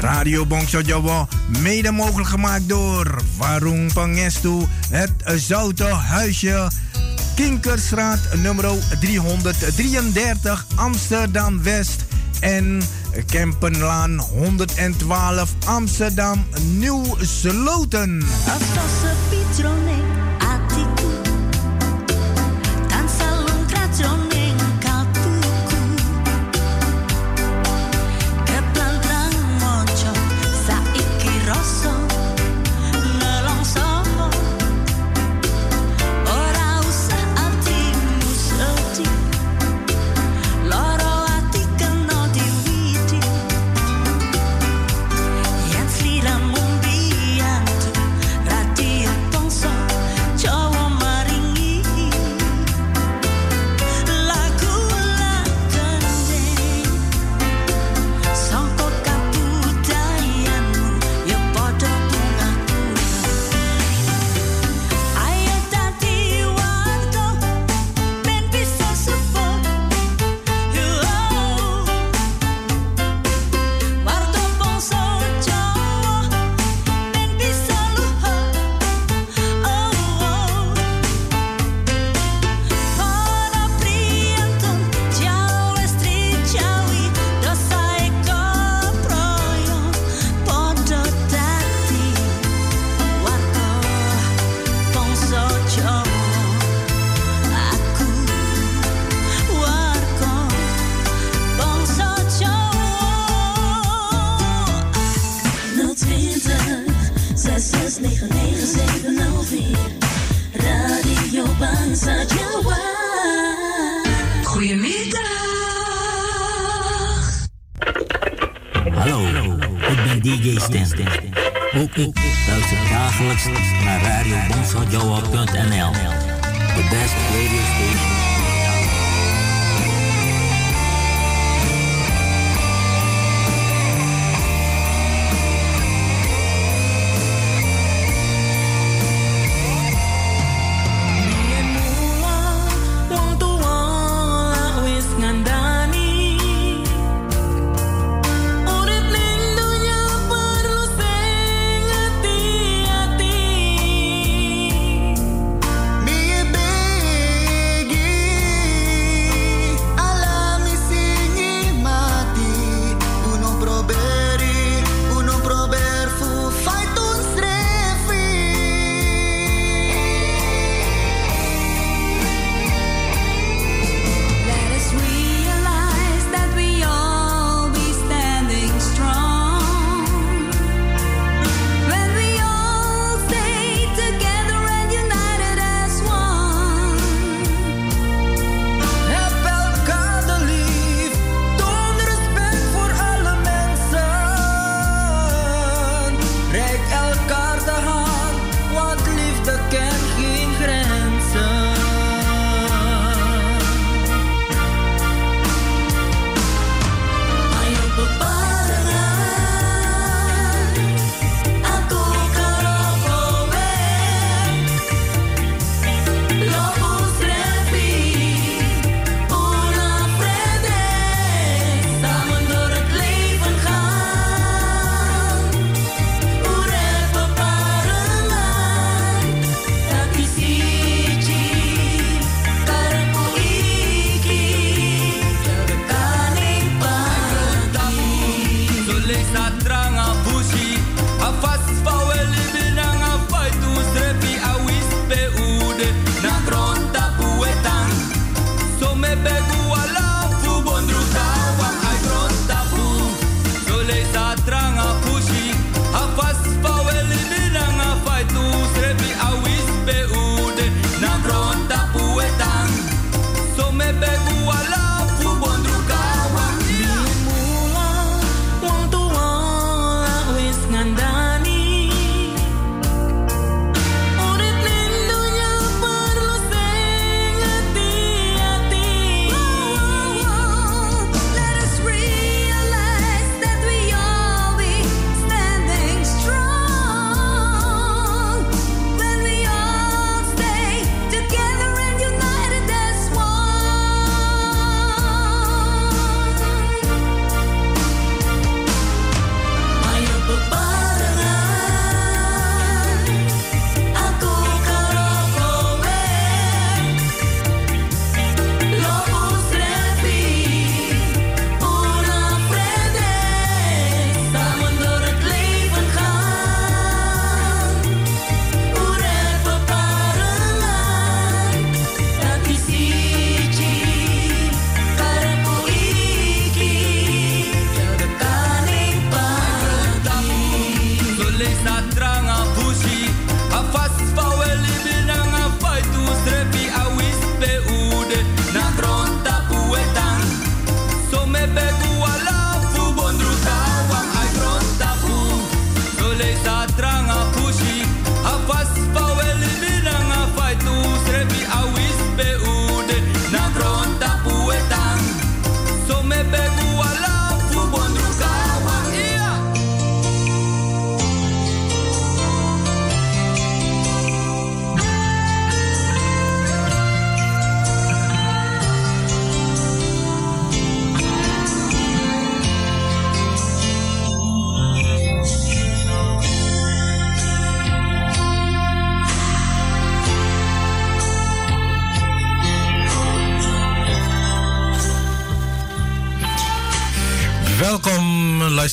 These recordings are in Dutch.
Radio Bongso Jawa, mede mogelijk gemaakt door Warung Pangestu, het Zoute Huisje, Kinkerstraat nummer 333 Amsterdam West en Kempenlaan 112 Amsterdam Nieuw DJ Stins. Luister dagelijks naar Radio radiobonsojo.nl. The best radio station.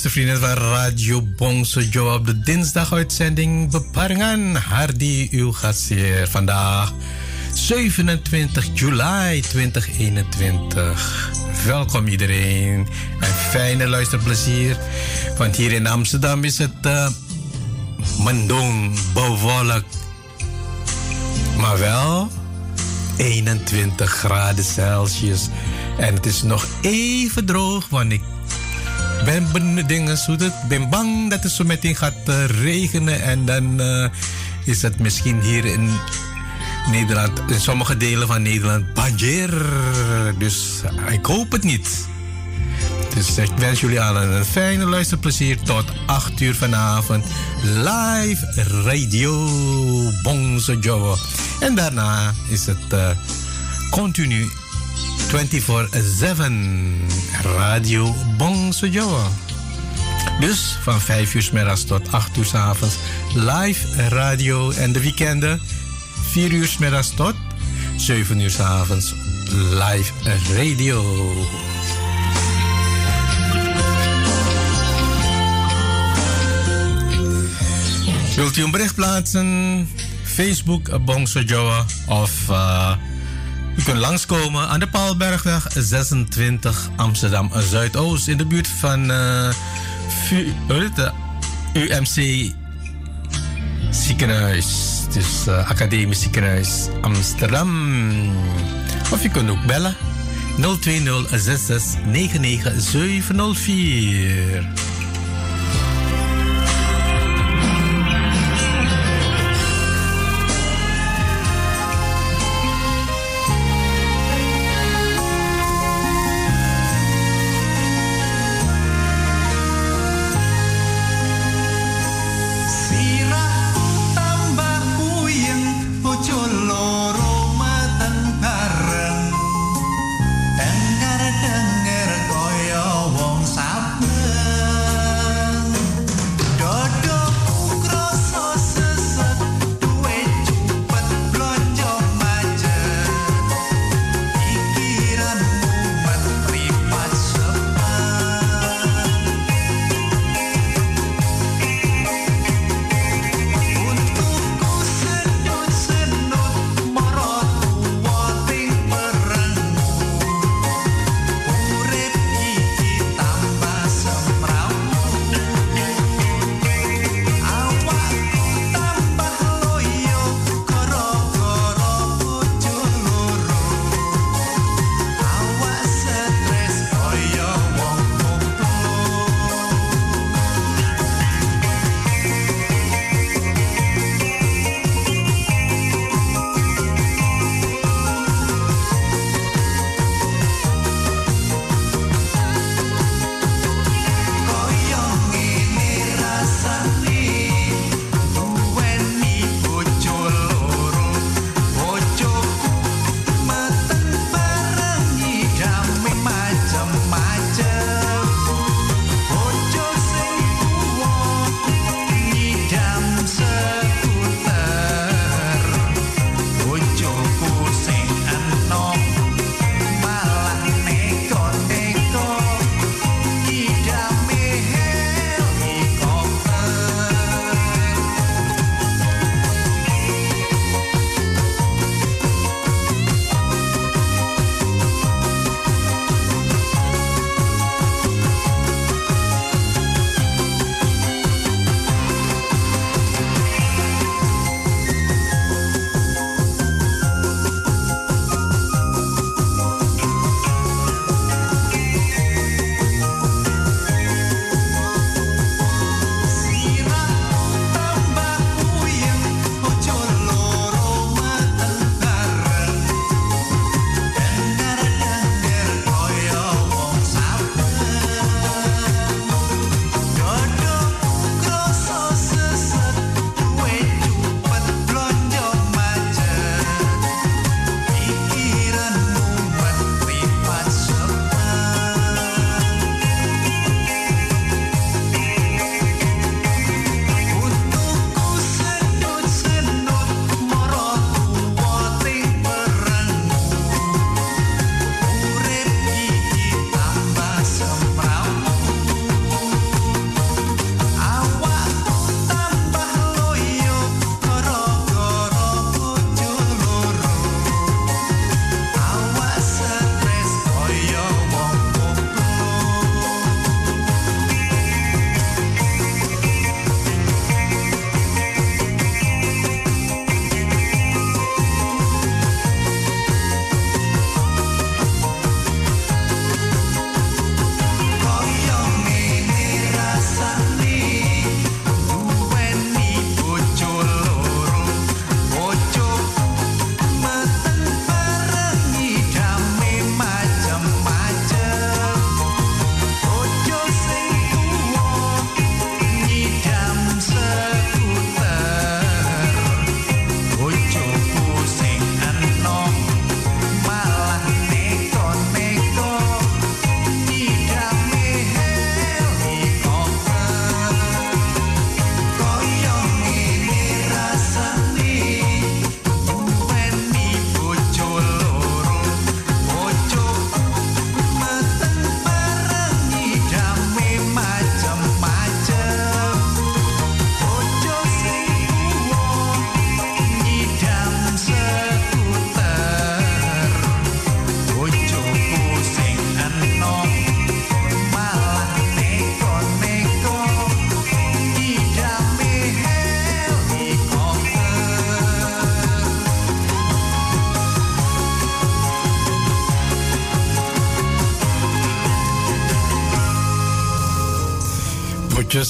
Luistervrienden van Radio Bongso op de dinsdaguitzending Beparingen. Hardy, uw gastheer vandaag 27 juli 2021. Welkom iedereen en fijne luisterplezier. Want hier in Amsterdam is het uh, mendong, bewolkt. Maar wel 21 graden Celsius. En het is nog even droog, want ik ben dingen het. ben bang dat het zo meteen gaat uh, regenen. En dan uh, is het misschien hier in Nederland, in sommige delen van Nederland, banjer. Dus ik hoop het niet. Dus ik wens jullie allen een fijne luisterplezier tot 8 uur vanavond. Live Radio Bongso Joe. En daarna is het continu 24-7 Radio Bongso Joe. Dus van 5 uur s middags tot 8 uur s avonds live radio en de weekenden 4 uur s middags tot 7 uur s avonds live radio. Wilt u een bericht plaatsen? Facebook Bongso Joa of uh, u kunt langskomen aan de Paalbergweg 26 Amsterdam Zuidoost in de buurt van de UMC ziekenhuis. Dus Academisch Ziekenhuis Amsterdam. Of je kunt ook bellen 020 66 99 704.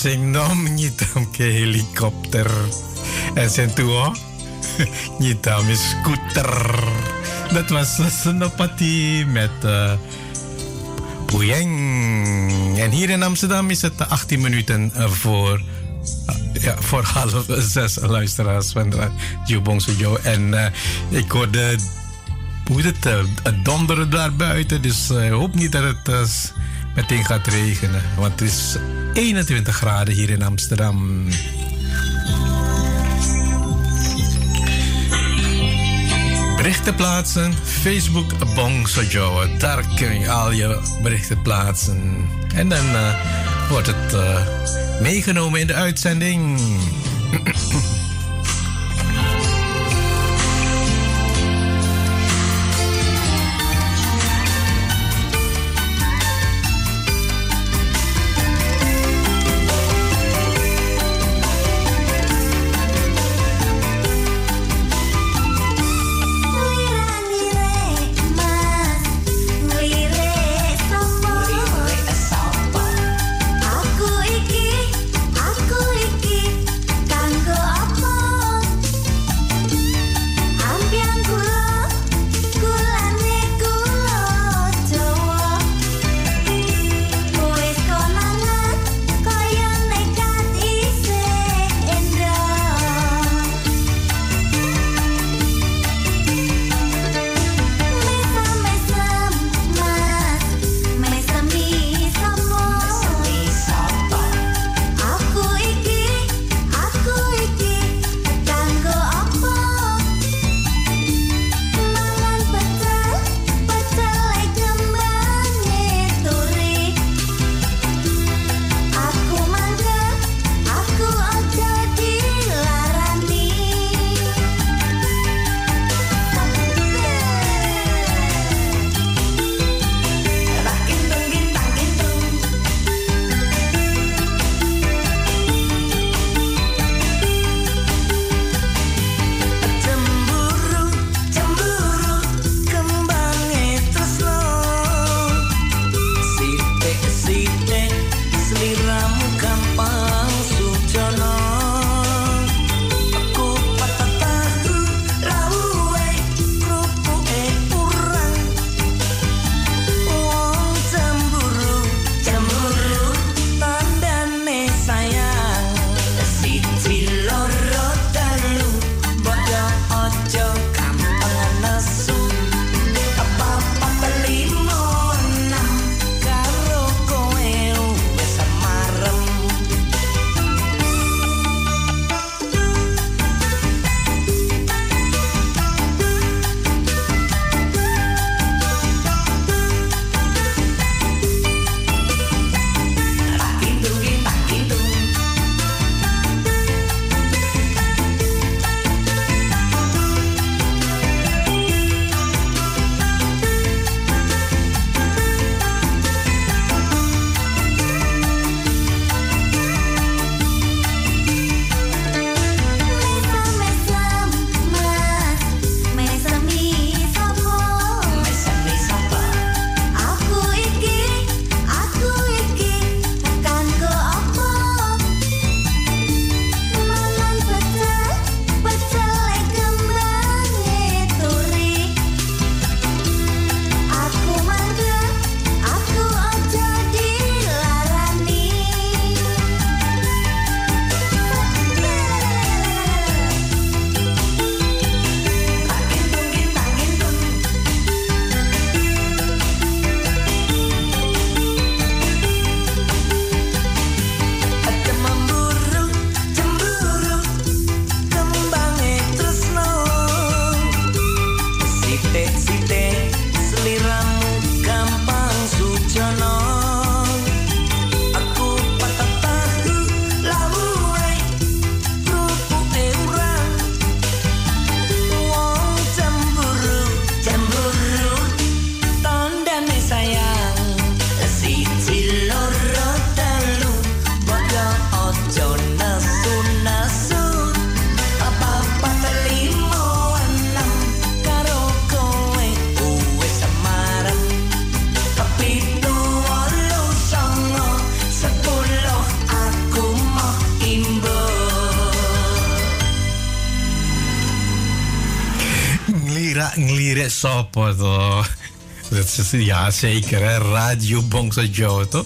Sing nom ke helikopter. En zijn tua nyitam scooter. Dat was Senopati met uh, En hier in Amsterdam is het 18 minuten voor, uh, ja, voor half zes luisteraars van Jubong Sujo. En uh, ik hoorde hoe het, het donderen daar buiten. Dus ik hoop niet dat het meteen gaat regenen. Want het is 21 graden hier in Amsterdam. Berichten plaatsen, Facebook Bong Sojo. Daar kun je al je berichten plaatsen. En dan uh, wordt het uh, meegenomen in de uitzending. Sopo, toch? Dat ja, zeker. Radio Bongso Joe, toch?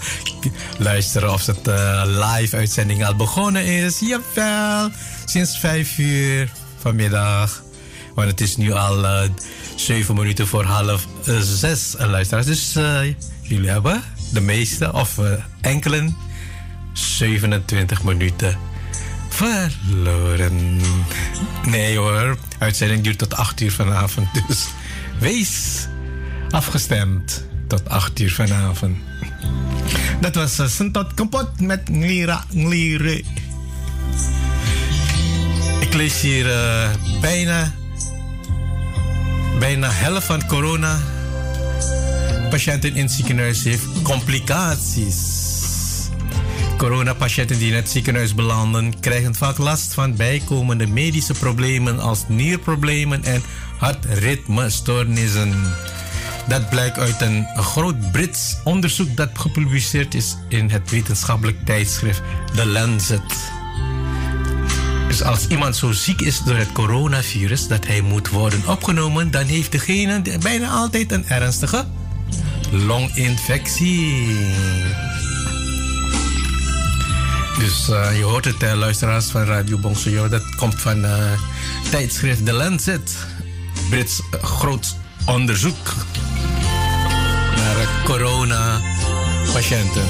Luisteren of het uh, live uitzending al begonnen is. Jawel, sinds vijf uur vanmiddag. Want het is nu al uh, zeven minuten voor half uh, zes, luisteraars. Dus jullie hebben de meeste, of enkelen, 27 minuten verloren. Nee hoor, uitzending duurt tot 8 uur vanavond. Dus wees afgestemd tot 8 uur vanavond. Dat was uh, Sentot kapot met Nglira Nglire. Ik lees hier uh, bijna, bijna helft van corona patiënten in ziekenhuis heeft complicaties. Coronapatiënten die in het ziekenhuis belanden krijgen vaak last van bijkomende medische problemen als nierproblemen en hartritmestoornissen. Dat blijkt uit een groot Brits onderzoek dat gepubliceerd is in het wetenschappelijk tijdschrift The Lancet. Dus als iemand zo ziek is door het coronavirus dat hij moet worden opgenomen, dan heeft degene bijna altijd een ernstige longinfectie. Dus uh, je hoort het, luisteraars van Radio Bongsojo. Dat komt van uh, tijdschrift The Lancet. Brits groot onderzoek naar corona-patiënten.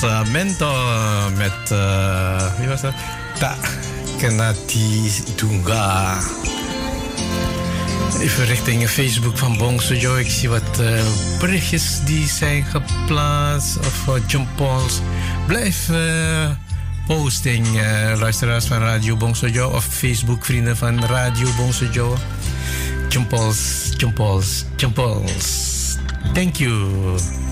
Dat was uh, Mento met, uh, wie was dat? Ta Kenati. Even richting Facebook van Bongso Joe. Ik zie wat uh, berichtjes die zijn geplaatst. Of uh, John Pauls. Blijf uh, posting, luisteraars van Radio Bongso Joe. Of Facebook vrienden van Radio Bongso Joe. John Pauls, John Pauls, John Pauls. Thank you.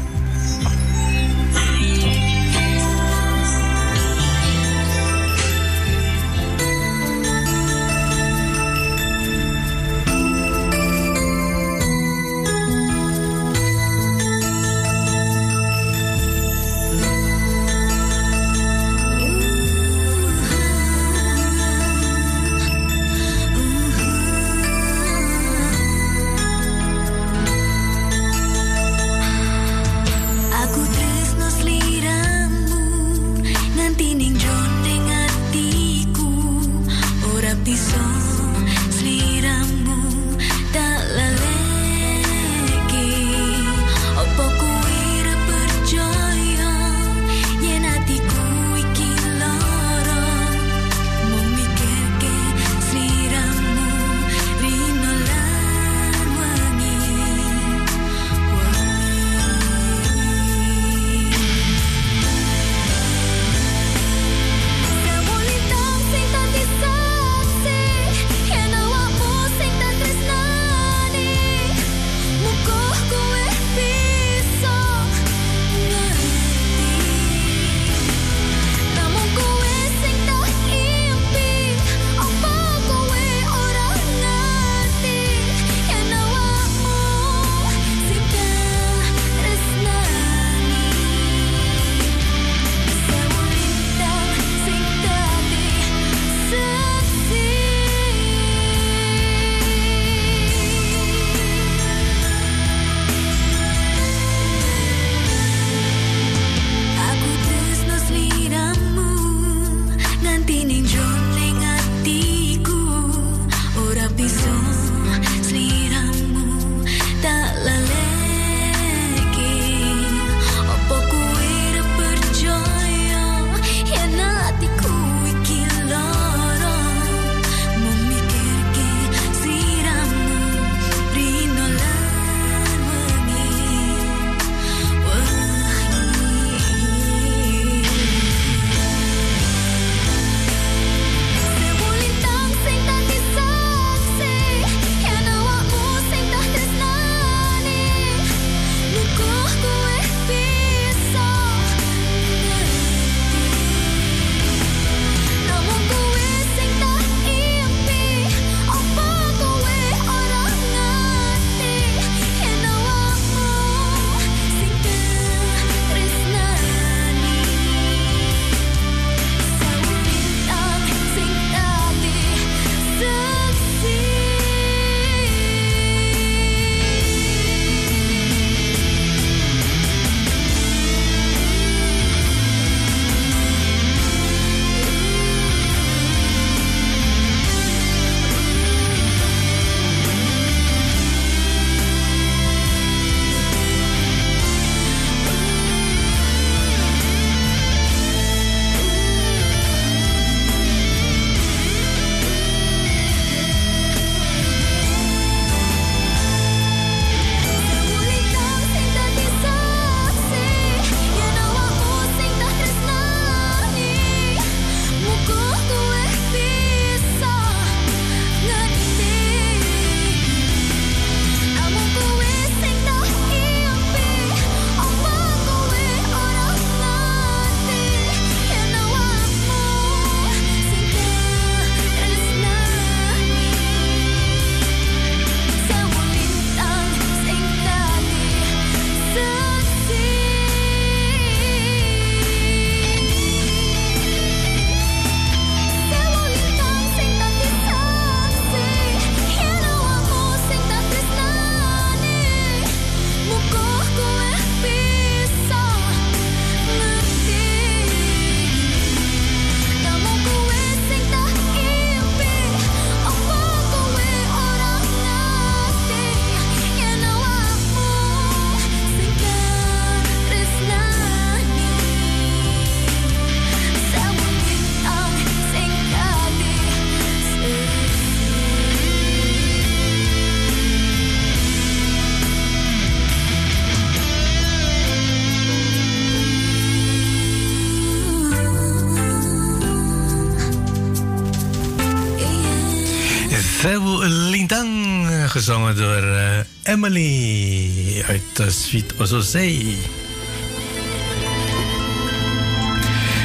Emily uit uh, Sweet Ozozee.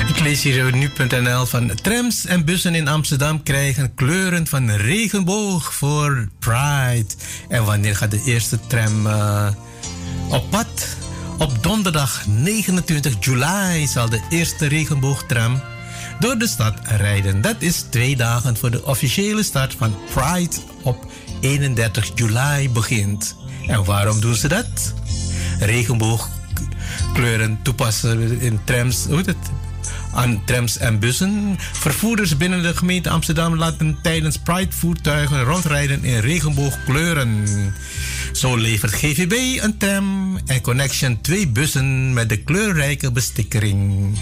Ik lees hier nu.nl van trams en bussen in Amsterdam krijgen kleuren van regenboog voor Pride. En wanneer gaat de eerste tram uh, op pad? Op donderdag 29 juli zal de eerste regenboogtram door de stad rijden. Dat is twee dagen voor de officiële start van Pride op 31 juli begint. En waarom doen ze dat? Regenboogkleuren toepassen in trams, hoe het? aan trams en bussen. Vervoerders binnen de gemeente Amsterdam laten tijdens Pride voertuigen rondrijden in regenboogkleuren. Zo levert GVB een tram en Connection twee bussen met de kleurrijke bestikkering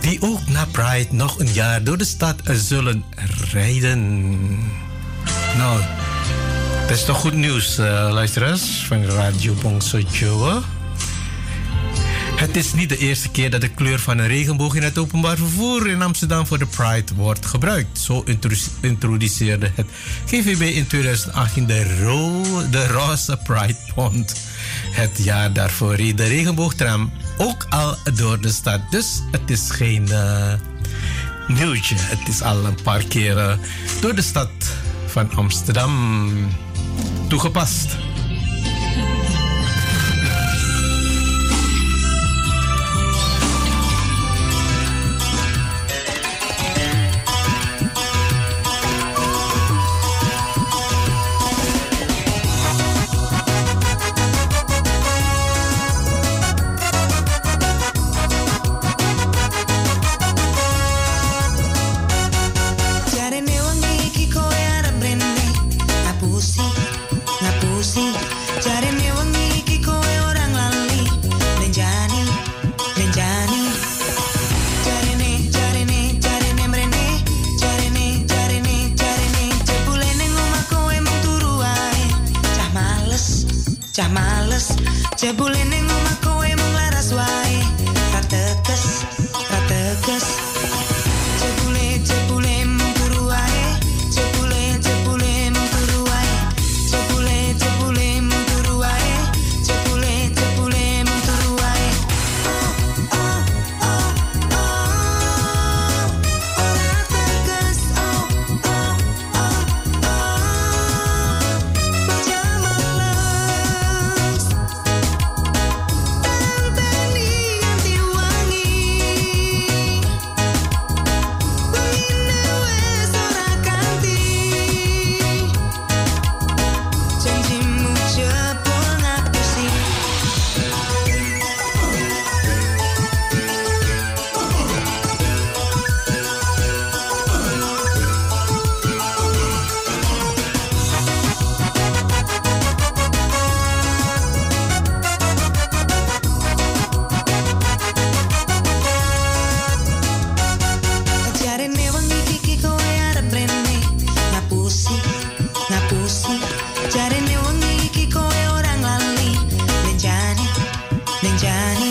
die ook na Pride nog een jaar door de stad zullen rijden. Nou, dat is toch goed nieuws, uh, luisteraars van Radio Bongso Joe. Het is niet de eerste keer dat de kleur van een regenboog in het openbaar vervoer in Amsterdam voor de Pride wordt gebruikt. Zo introduceerde het GVB in 2018 de, de roze Pride Pond. Het jaar daarvoor reed de regenboogtram ook al door de stad. Dus het is geen uh, nieuwtje. Het is al een paar keren door de stad van Amsterdam toegepast. Johnny.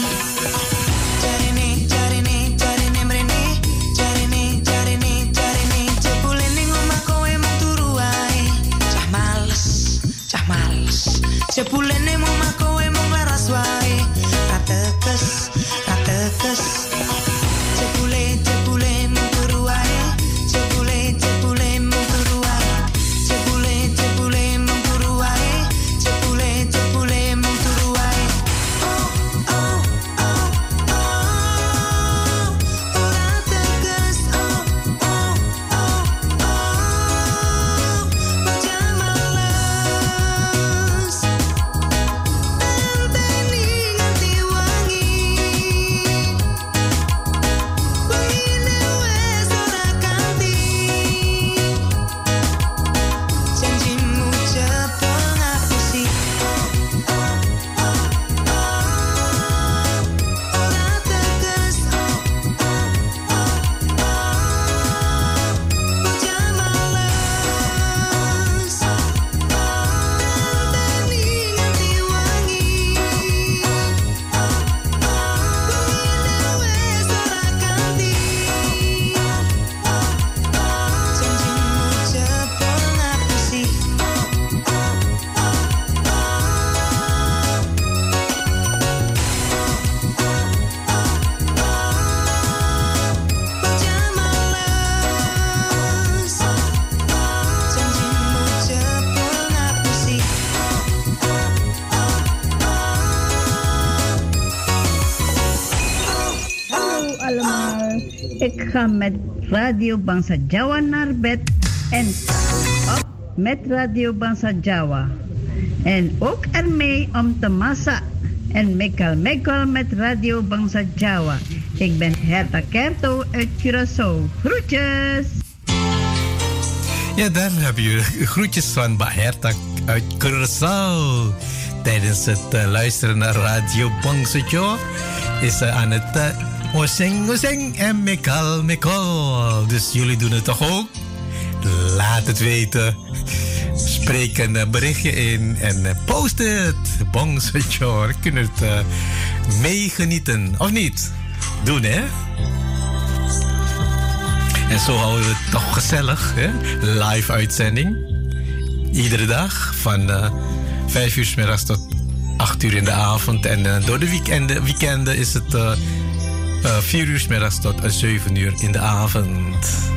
Met Radio Bangsa Jawa naar bed en op met Radio Bangsa Jawa. En ook ermee om te massa en Mekal Mekal met Radio Bangsa Jawa. Ik ben Herta Kerto uit Curaçao. Groetjes! Ja, daar heb je groetjes van Herta uit Curaçao. Tijdens het uh, luisteren naar Radio Bangsa Jawa is aan het... Uh, Oseng, oseng en mekal, mekal. Dus jullie doen het toch ook? Laat het weten. Spreek een berichtje in en post het. Bongsetje, kunnen het uh, meegenieten. Of niet? Doen, hè? En zo houden we het toch gezellig, hè? Live uitzending. Iedere dag van uh, 5 uur s middags tot 8 uur in de avond. En door de weekenden, weekenden is het 4 uur s middags tot 7 uur in de avond.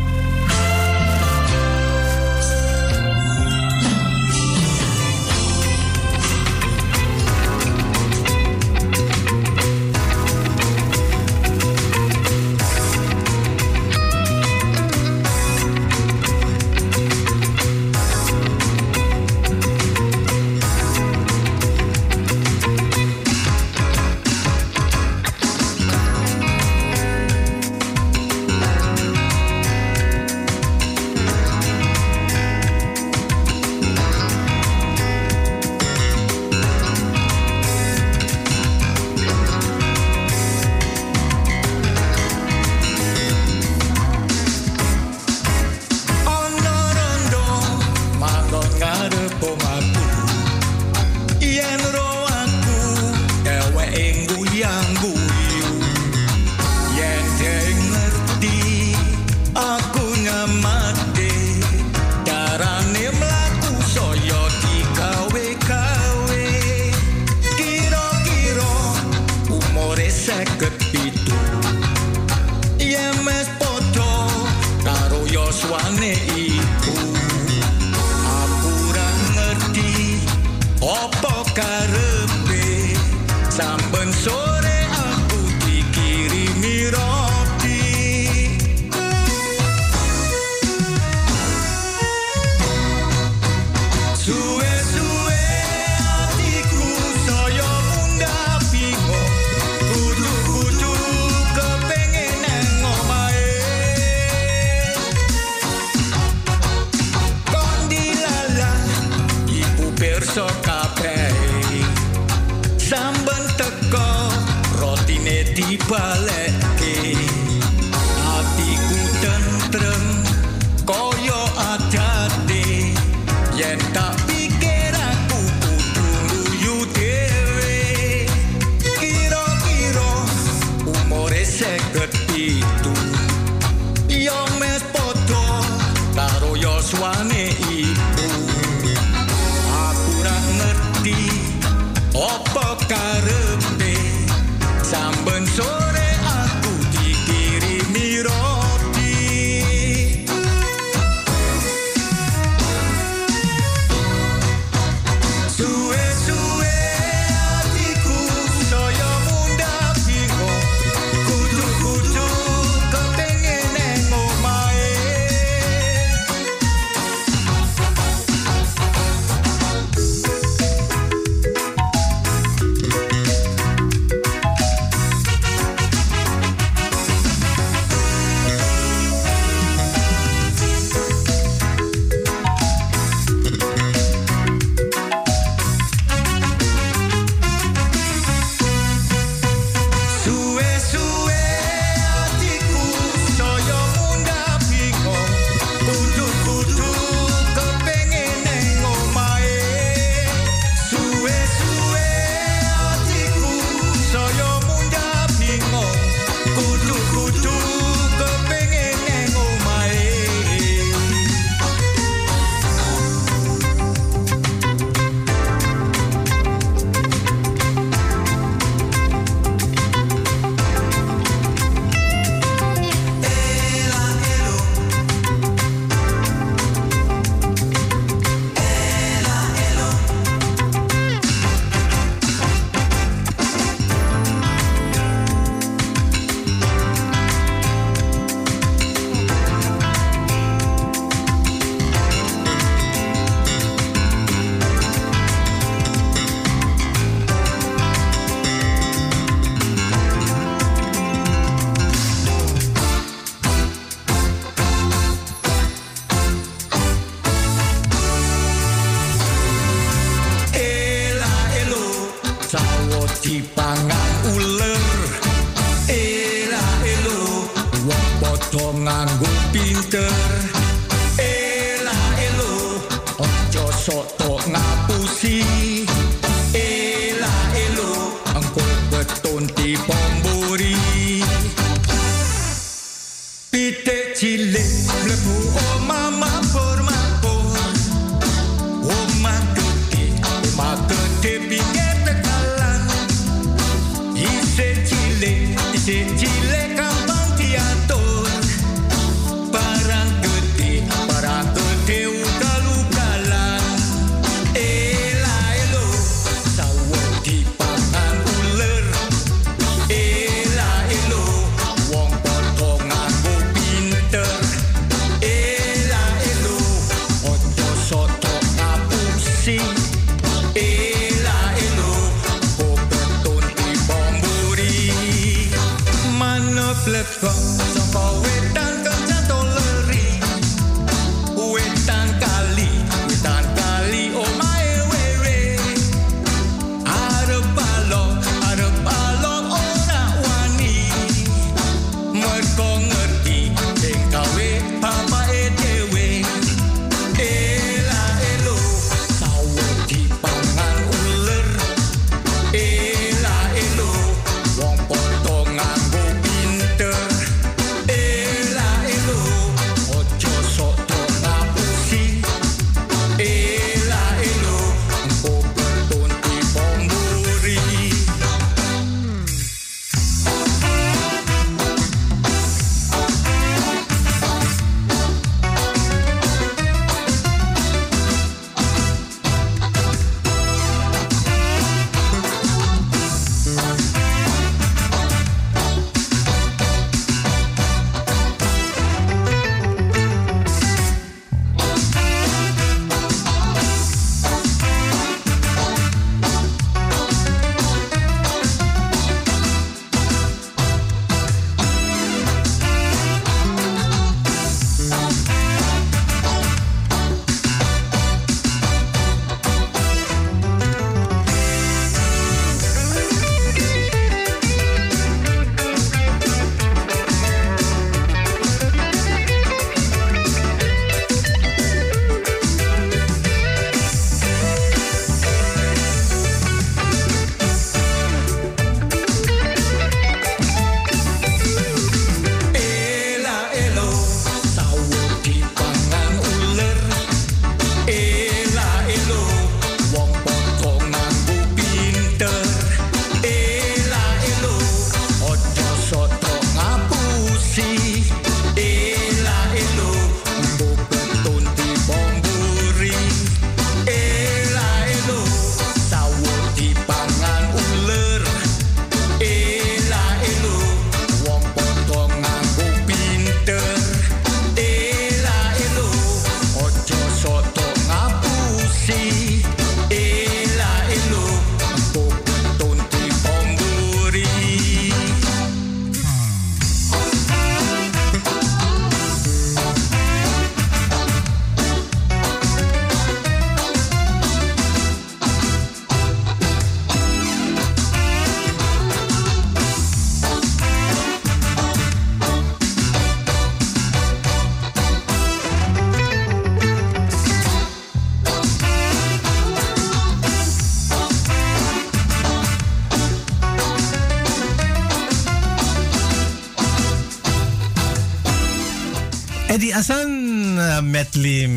see.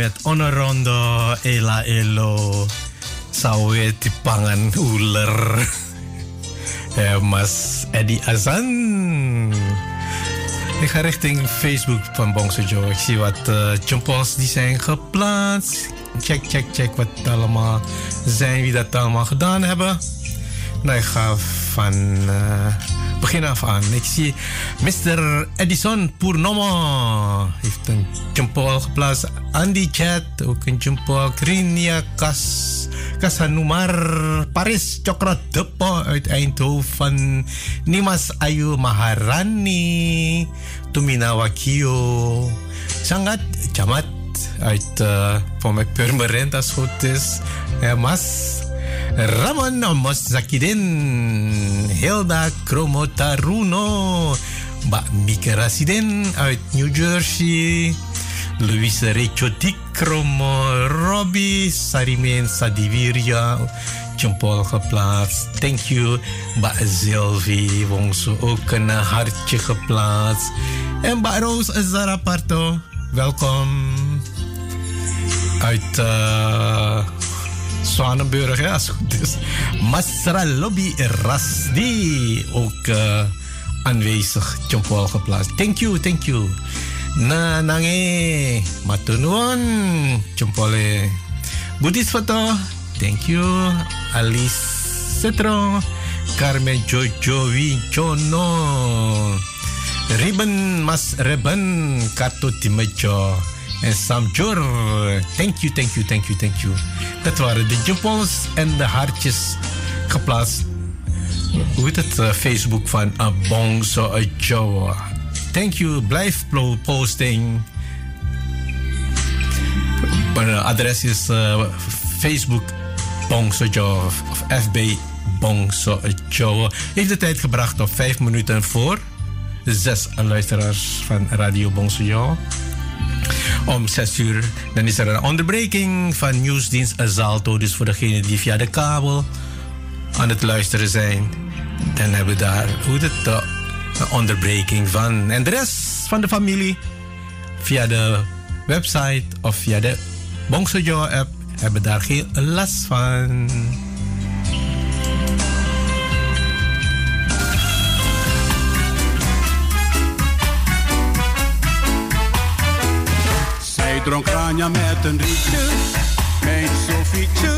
Met Onorondo, Ela Elo, Sawe Tipangan Uler. Mas Eddie Azan. Ik ga richting Facebook van Bongso Joe. Ik zie wat uh, die zijn geplaatst. Check, check, check wat allemaal zijn, wie dat allemaal gedaan hebben. Nou, ik ga van... Uh, begin af aan. Ik zie Mr. Edison Purnomo heeft een jempol geplaatst. Andy Chat, ook een jempol. Krinia Kas, Kasanumar Paris Cokrat Depo uit Eindhoven. Nimas Ayu Maharani. Tumina Wakio. Sangat Jamat uit uh, voor mij Purmerend als het goed is. Mas Ramon Mosakiden, Hilda Kromotaruno, Mika Rasiden uit New Jersey, Louise Rechotik Kromo, Robbie Sarimen Sadiviria, Jean-Paul geplaatst. Thank you, Mbak Sylvie Wongso, ook een hartje geplaatst. En Mbak Roos Zaraparto, welkom. Uit... Uh, Zwanenburg, hè, als het goed is. Masra Lobby Rasdi, ook uh, aanwezig, Jean-Paul geplaatst. Thank you, thank you. Na nange, matunuan, Jean-Paul. Buddhist foto, thank you. Alice Cetro, Carmen Jojo Winchono. Ribbon Mas Ribbon, Kato Timejo. En Sam Jor. Thank you, thank you, thank you, thank you. Dat waren de jumpels en de hartjes geplaatst. Hoe heet het? Uh, Facebook van Abongso Joa. Thank you. Blijf posting. Mijn adres is uh, Facebook Bongso Joa of FB Bongso Joa. Heeft de tijd gebracht op vijf minuten voor zes luisteraars van Radio Bongso Joa. Om 6 uur dan is er een onderbreking van nieuwsdienst Azalto. Dus voor degenen die via de kabel aan het luisteren zijn, dan hebben we daar hoe het, een onderbreking van. En de rest van de familie via de website of via de Bongsojo app hebben daar geen last van. Dronk Ranja met een rietje, mijn Sofietje,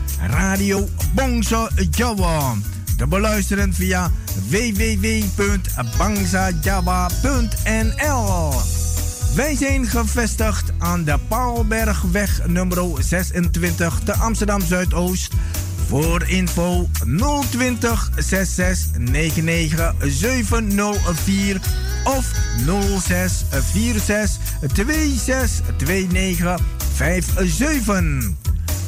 Radio Bongso Jawa. Te beluisteren via www.bangsajawa.nl Wij zijn gevestigd aan de Paalbergweg nummer 26 te Amsterdam Zuidoost. Voor info 020 66 99 704 of 06 46 26 29 57.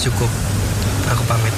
Cukup. Aku pamit.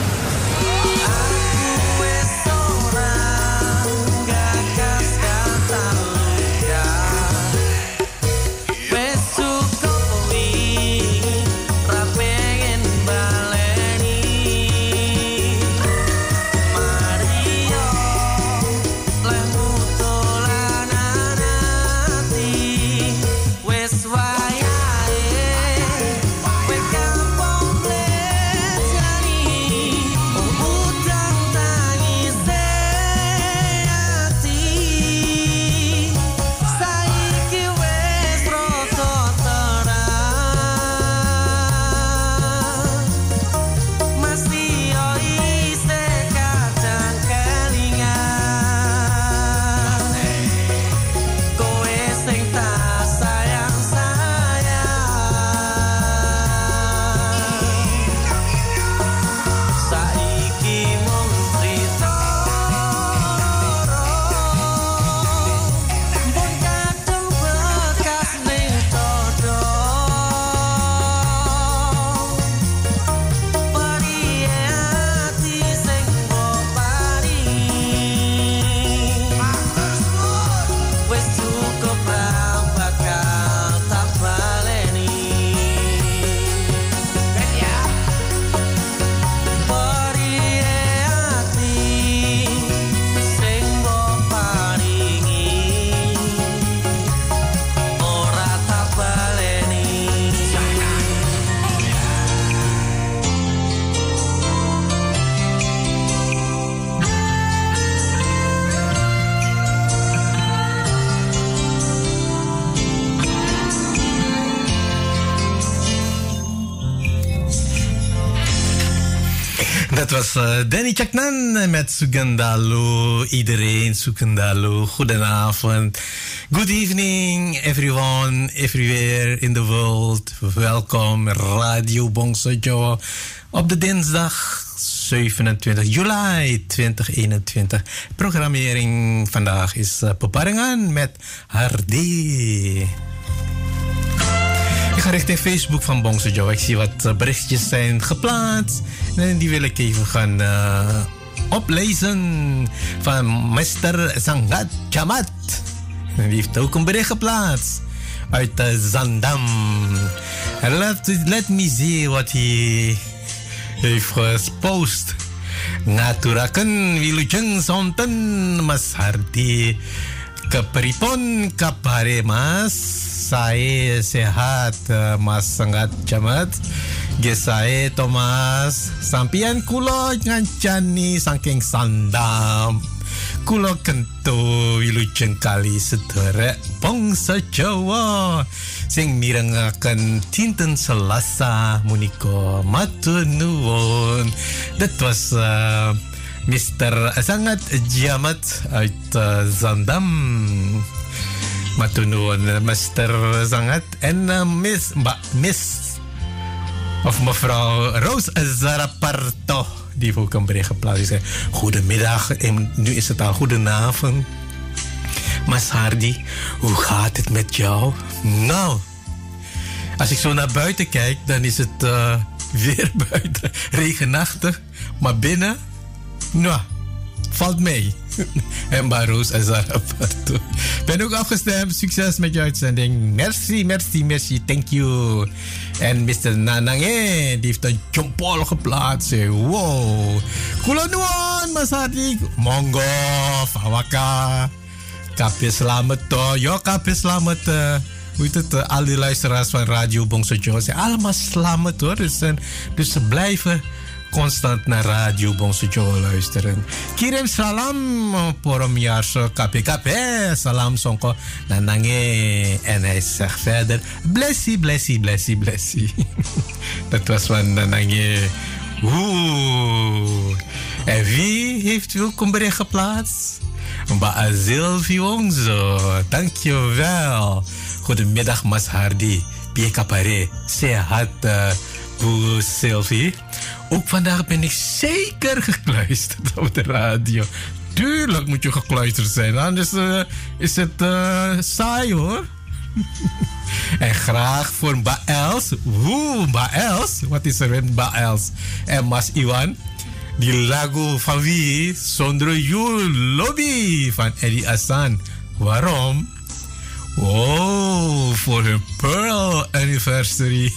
Was uh, Danny Chaknan met Sugandalu. Iedereen Sugandalu. Goedenavond. Good evening, everyone, everywhere in the world. Welkom, Radio Bongsojo. Op de dinsdag 27 juli 2021. Programmering vandaag is uh, Peparingan met Hardy. Ga richting Facebook van Bongso Joe. Ik zie wat uh, berichtjes zijn geplaatst. En die wil ik even gaan uh, oplezen. Van Mr. Sangat Chamat. Die heeft ook een bericht geplaatst. Uit uh, Zandam. Let, me see wat hij heeft gepost. Ngaturaken wilujeng sonten Mas Hardi. Keperipon kapare mas saya sehat mas sangat camat Gesai Thomas. Sampian kulo ngancani saking sandam. Kulo kento wilujeng kali sedere bangsa Jawa. Sing mirengaken dinten Selasa muniko matur nuwun. That was uh, Mr. Sangat Jamat uit uh, Zandam Matunuan Mr. Sangat en uh, Miss Mbak Miss of mevrouw Roos Zaraparto die ook een bericht geplaatst heeft. Goedemiddag en nu is het al goedenavond. Mas Hardy, hoe gaat het met jou? Nou, als ik zo naar buiten kijk, dan is het uh, weer buiten regenachtig. Maar binnen, nou, valt mee. en Baroes en Zarapato. Ben ook afgestemd. Succes met je uitzending. Merci, merci, merci. Thank you. En Mr. Nanange, die heeft een chompol geplaatst. Wow. Kulonuan, Masadi. Mongo, Fawaka. Kapje selamat. Yo, kapje selamat. Hoe heet het? Al die luisteraars van Radio Bongso Joe. Allemaal selamat hoor. Dus, uh, dus ze blijven constant naar Radio Bonsojo luisteren. Kirim salam porom jaarso KPKP. Salam sonko nanange. En hij zegt verder, blessie, blessie, blessie, blessie. Dat was van nanange. Oeh. En wie heeft ook een bericht geplaatst? Mbak Zilvionzo. Dankjewel. Goedemiddag, Mas Hardy. Pie Kapare. Sehat, uh, Bu Sylvie. Ook vandaag ben ik zeker gekluisterd op de radio. Tuurlijk moet je gekluisterd zijn, anders uh, is het uh, saai hoor. en graag voor Baels. Woe, Baels. Wat is er met Baels? En Mas Iwan. Die lago van wie? Zonder you lobby van Eddie Assan. Waarom? Oh, voor hun Pearl Anniversary.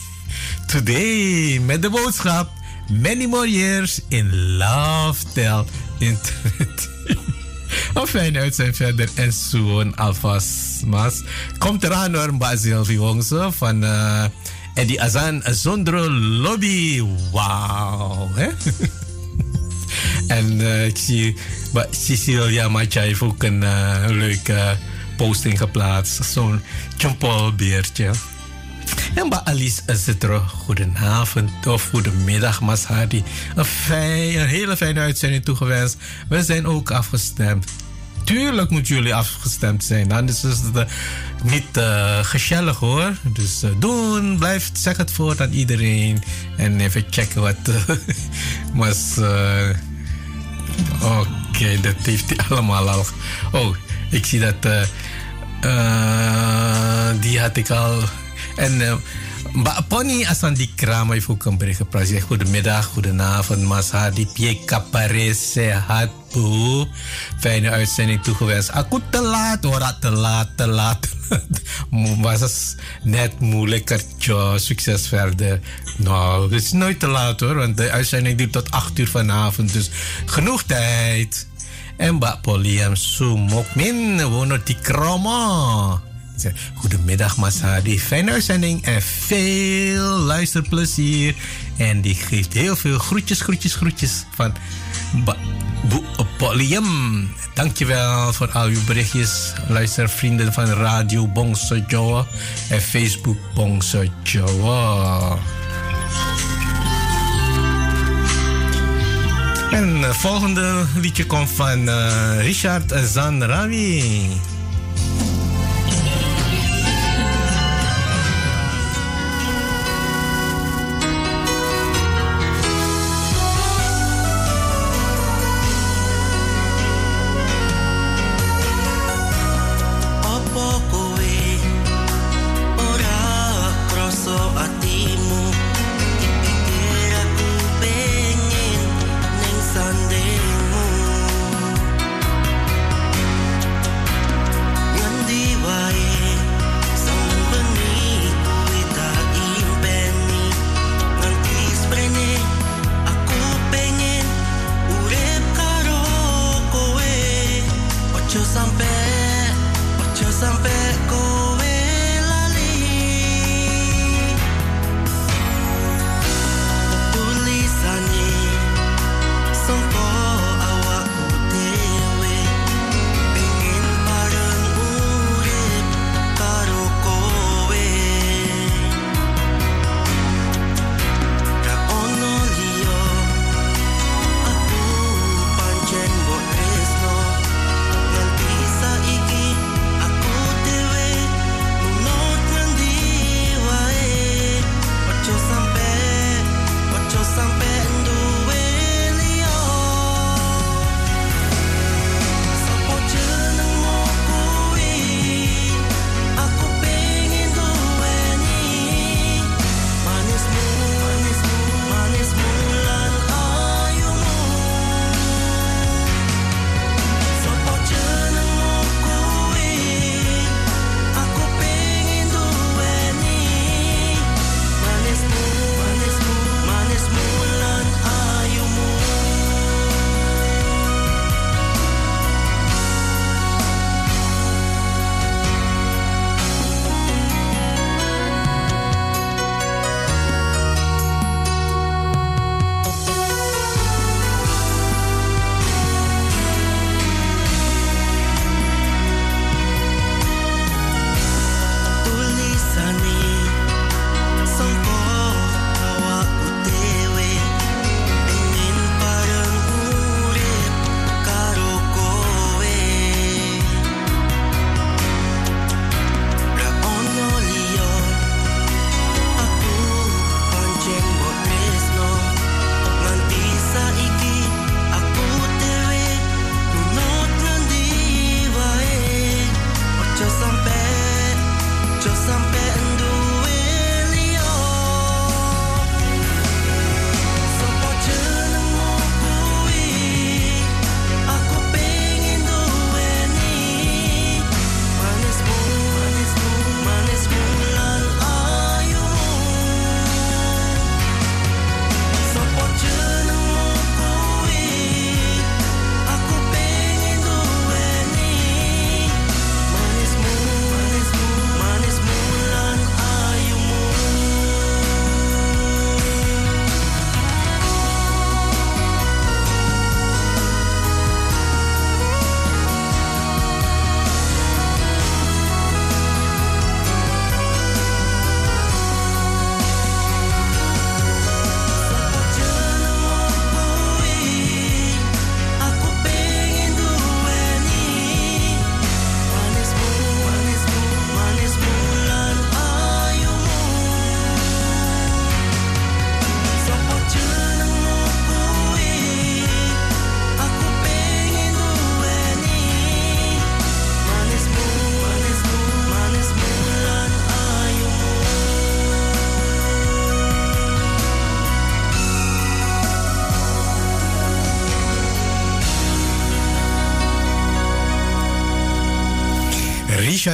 Today, met de boodschap. Many more years in love, tell internet. Een fijne uitzending verder en zo'n alvast. Komt eraan hoor, Basil Vionse van uh, Eddie Azan zonder lobby. Wauw. en uh, ik zie Cecilia Macha heeft ook een uh, leuke posting geplaatst. Zo'n Jean-Paul beertje. En bij Alice Zitro, goedenavond of goedemiddag Mashadi. Een, fijn, een hele fijne uitzending toegewenst. We zijn ook afgestemd. Tuurlijk moeten jullie afgestemd zijn. Anders is het uh, niet uh, gezellig hoor. Dus uh, doen, blijf, zeg het voor aan iedereen. En even checken wat. mas. Oké, okay, dat heeft hij allemaal al. Oh, ik zie dat. die had ik al. En uh, Mbak Pony asan di krama heeft ook een bericht geplaatst. Goedemiddag, goedenavond, Mas Hadi. Pie kapare sehat. Fijne uitzending toegewenst. Aku te laat, hoor, te laat, te laat. Was het net moeilijk kerja. Succes verder. Nou, het is nooit te laat hoor, want de uitzending duurt tot 8 uur vanavond. Dus genoeg tijd. En Mbak Poliam Sumokmin, wonen die krama. Goedemiddag Masadi, fijne uitzending en veel luisterplezier. En die geeft heel veel groetjes, groetjes, groetjes van Polium. Dankjewel voor al uw berichtjes, luistervrienden van Radio Bongso Jawa en Facebook Bongso Jawa. En het volgende liedje komt van uh, Richard Zanrawi.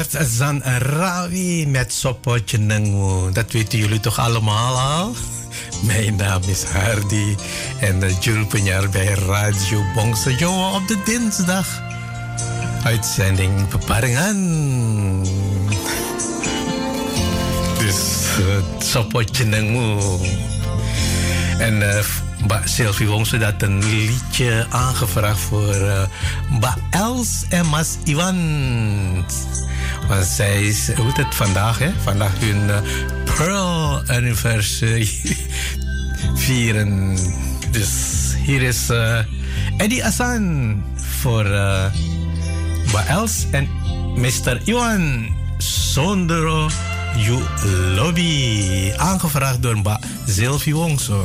Richard Zan Rawi met Sopotje Nengmu. Dat weten jullie toch allemaal al? Mijn naam is Hardy en Julpenjaar bij Radio Bongse op de dinsdag. Uitzending Beparingen. Dus uh, Sopotje Nengmu. En uh, Mbak Sylvie Wongse dat een liedje aangevraagd voor uh, Mbak Els en Mas Iwan. Want zij is, hoe het vandaag, hè? Vandaag hun uh, Pearl Anniversary vieren. Dus hier is uh, Eddie Asan voor uh, Mbak Els en Mr. Iwan Sondero You Lobby. Aangevraagd door Mbak Sylvie Wongse.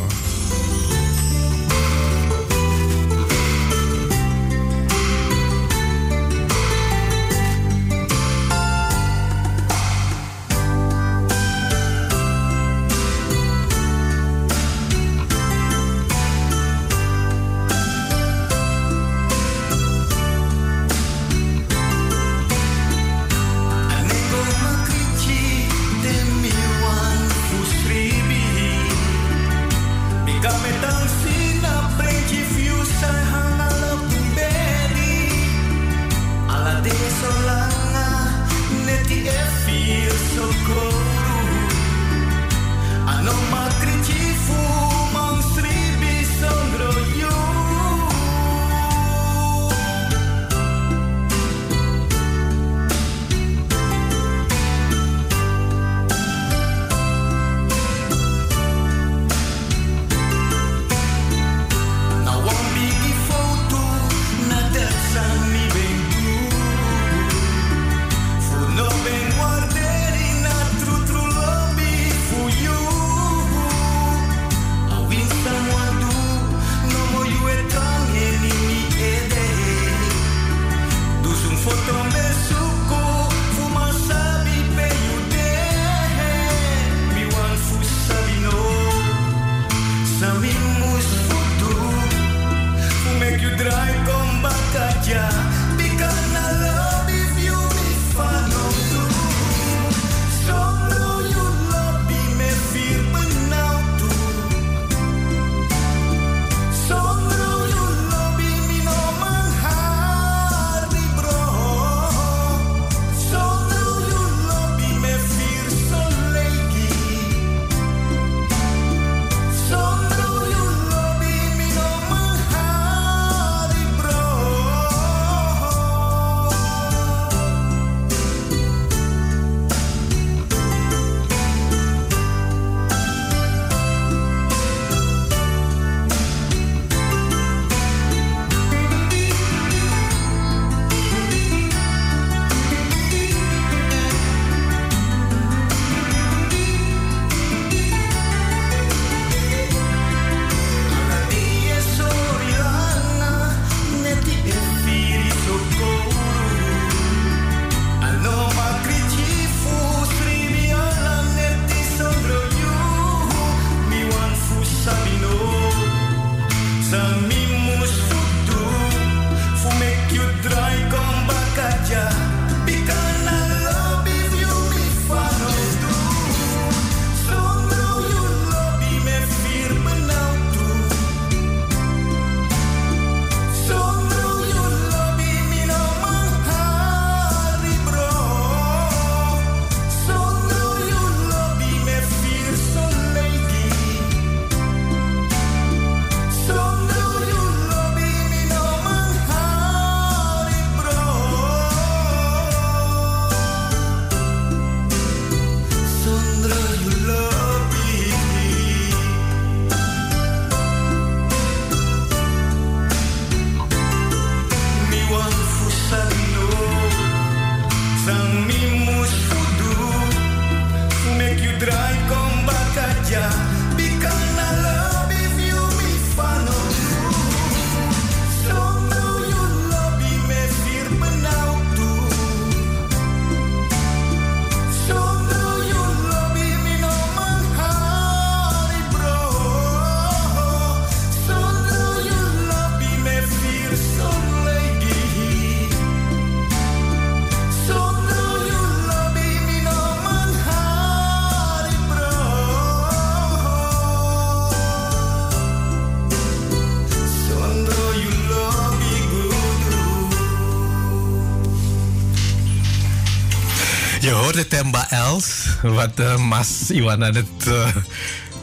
Hoorde Temba Els, wat uh, Mas Iwan aan het, uh,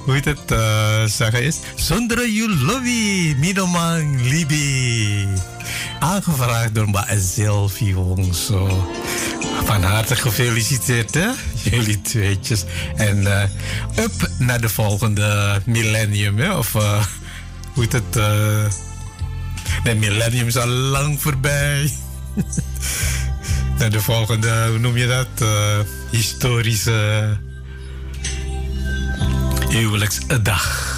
hoe heet het, uh, zeggen is. Zonder Julovi, Minomang Libi. Aangevraagd door Mbak Sylvie Wongso. Van harte gefeliciteerd, hè? Jullie tweetjes. En up naar de volgende millennium, hè? Of hoe het? Nee, millennium is al lang voorbij. naar de volgende, hoe noem je dat? historische huwelijksdag.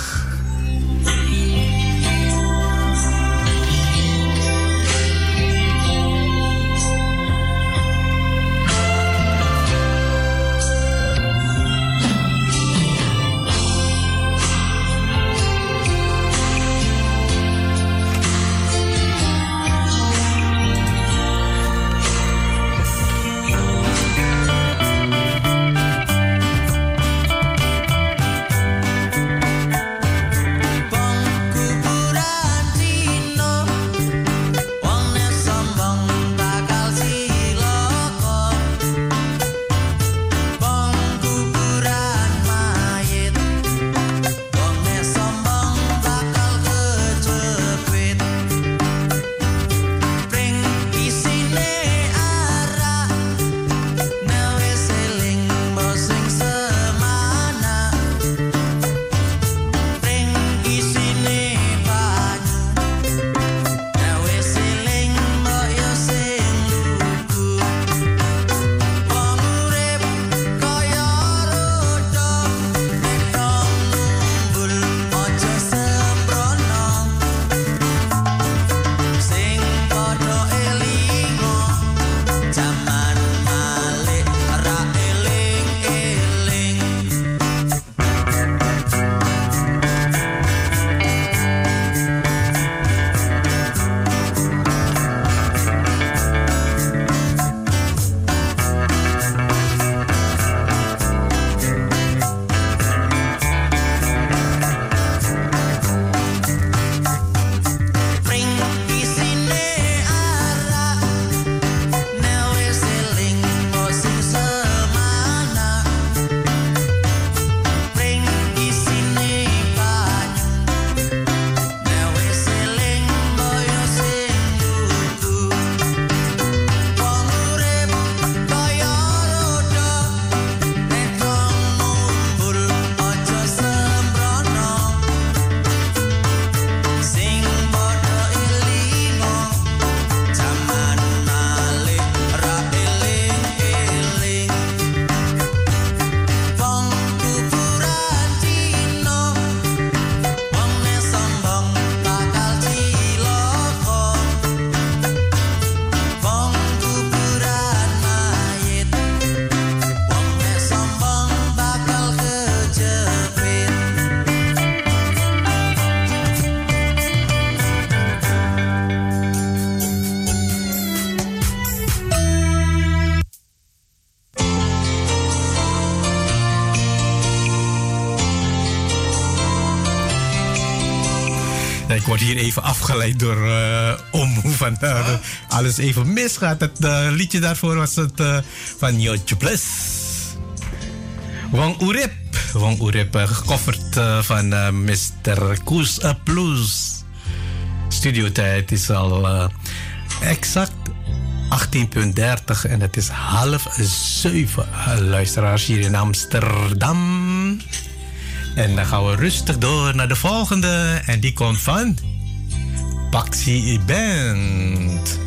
Ik word hier even afgeleid door uh, om van uh, alles even misgaat. Het uh, liedje daarvoor was het van Jotje Plus. Wang Urip. Wang Urip, gecoverd van Mr. Koes Plus. Studiotijd is al exact 18.30 en het is half zeven. Luisteraars hier in Amsterdam. En dan gaan we rustig door naar de volgende. En die komt van Taxi et Band.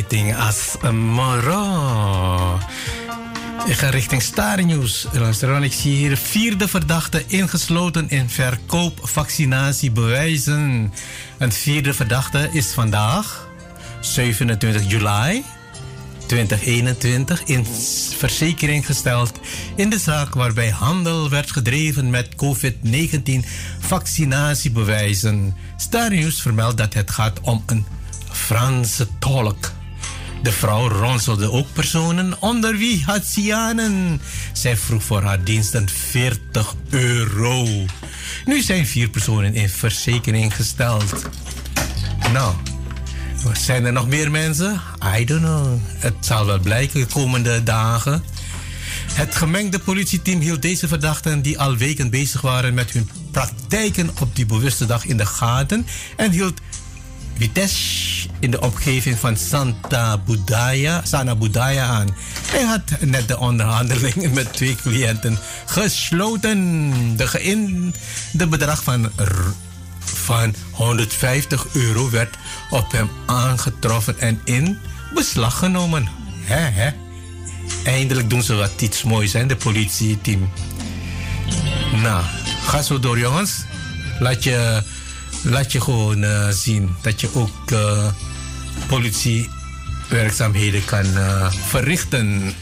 Lungiting as. Ik ga richting Star News. Ik zie hier vierde verdachte ingesloten in verkoop vaccinatiebewijzen. Een vierde verdachte is vandaag, 27 juli 2021, in verzekering gesteld in de zaak waarbij handel werd gedreven met COVID-19 vaccinatiebewijzen. Star News vermeldt dat het gaat om een Franse tolk. De vrouw ronselde ook personen onder wie Haitianen. Zij vroeg voor haar diensten 40 euro. Nu zijn vier personen in verzekering gesteld. Nou, zijn er nog meer mensen? I don't know. Het zal wel blijken de komende dagen. Het gemengde politieteam hield deze verdachten die al weken bezig waren met hun praktijken op die bewuste dag in de gaten en hield Vitesse in de omgeving van Santa Budaya, Sana Budaya aan. Hij had net de onderhandelingen met twee cliënten gesloten. De, geïn, de bedrag van, van 150 euro werd op hem aangetroffen en in beslag genomen. Eindelijk doen ze wat iets moois, hè, de politieteam. Nou, ga zo door, jongens. Laat je laat je gewoon uh, zien dat je ook uh, politiewerkzaamheden kan uh, verrichten.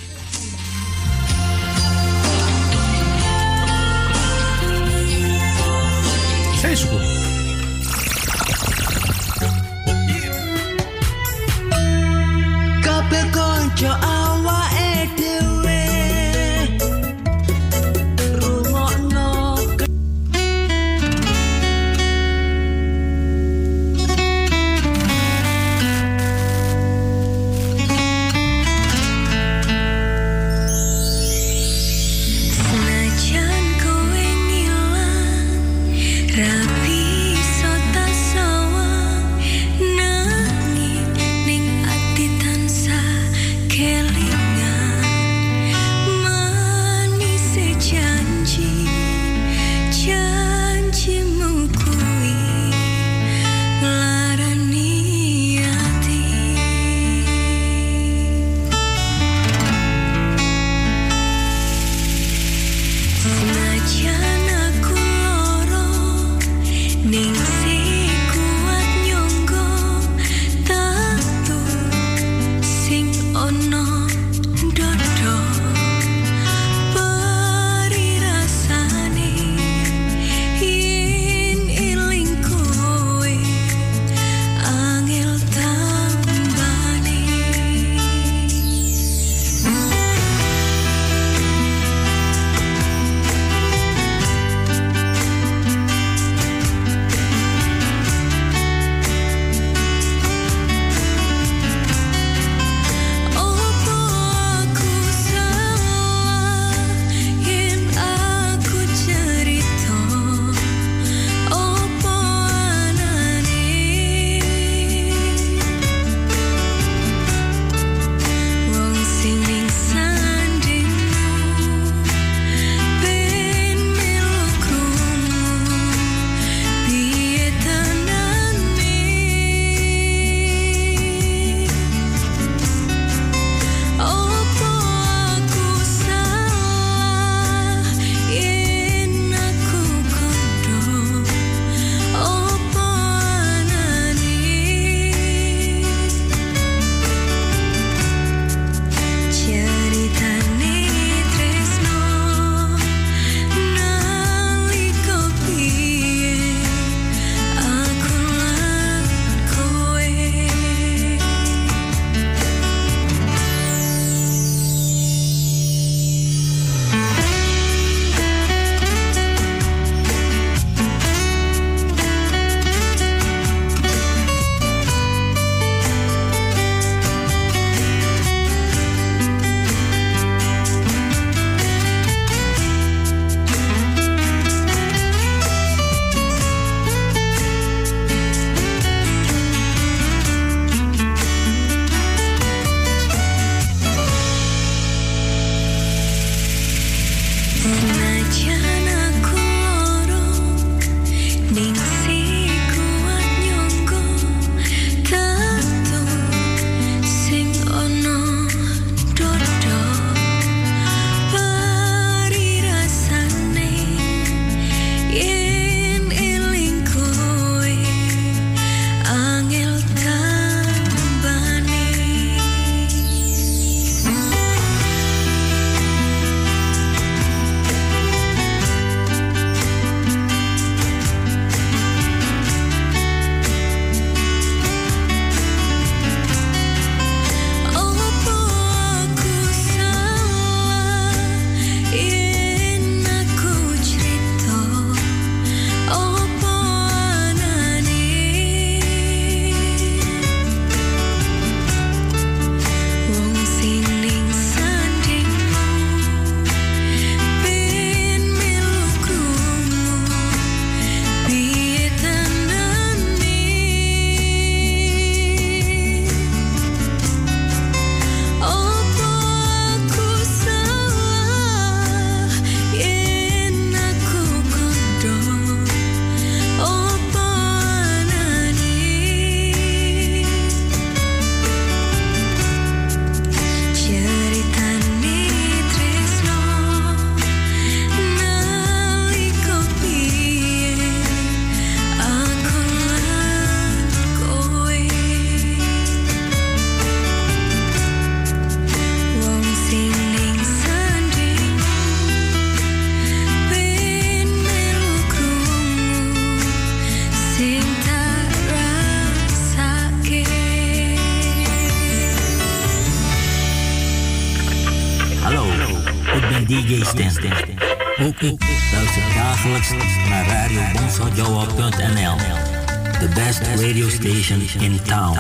Radio station in town.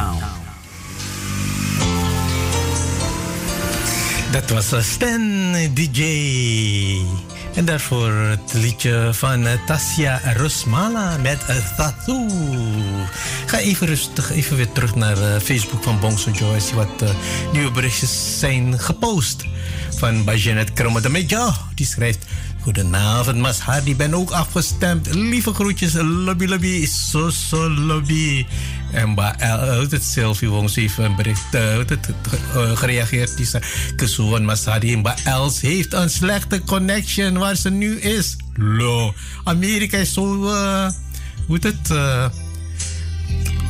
Dat was Stan DJ. En daarvoor het liedje van Tassia Rosmala met Tattoo. Ga even rustig, even weer terug naar Facebook van Bongso Joyce. Wat uh, nieuwe berichtjes zijn gepost. Van de Meja. Die schrijft... Goedenavond, Mas. Ben ook afgestemd. Lieve groetjes, lobby, lobby, so, so, lobby. En bij het Sylvie Wongs heeft een bericht het, uh, gereageerd. Die zei, Kesuwan Mas. Bij Els heeft een slechte connection waar ze nu is. Lo. Amerika is zo, uh, hoe het,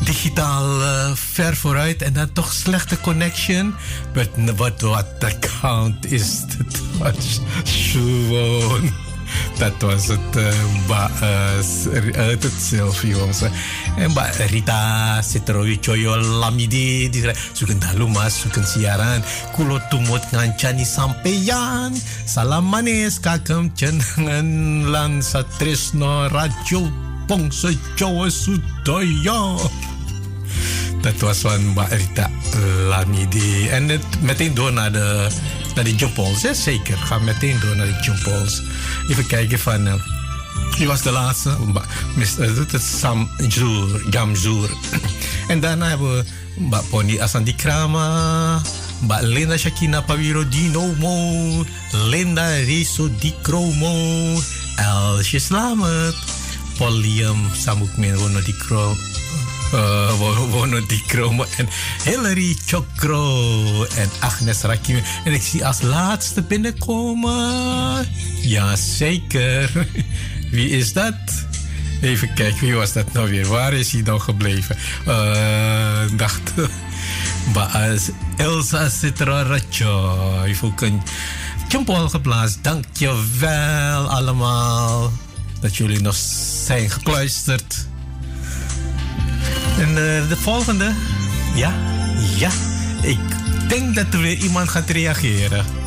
digitaal uh, ver vooruit en dan toch slechte connection. Maar wat wat account is het was gewoon. Dat was het, uh, ba, uh, het zelf, jongens. En ba, Rita Citroyo Choyo Lamidi, die zoeken dalumas, zoeken siaran, kulo tumot ngancani sampeyan, salam manis, kakam cenangan lan satrisno radio pongse Jawa Sudoyo. Dat was van Mbak Rita Lamidi. En het, meteen door naar de, naar de jumpols. Ja, zeker. Ga meteen door naar de jumpols. Even kijken van... Uh, wie was de laatste? Het is Sam Zoer, Jam Zoer. En daarna hebben we Mbak Pony Asandi Krama... Mbak Linda Shakina Pawiro Dinomo... Linda Riso Dikromo... Elsje Slamet... Polium Samukmin Wono Dikro uh, Wono Dikromo en Hillary Chokro en Agnes Rakim. En ik zie als laatste binnenkomen. Jazeker. Wie is dat? Even kijken, wie was dat nou weer? Waar is hij nou gebleven? Uh, dacht. Baas Elsa Citra Racho. Heeft ook een jempol geplaatst. Dankjewel allemaal. Dat jullie nog zijn gekluisterd. En uh, de volgende. Ja, ja. Ik denk dat er weer iemand gaat reageren.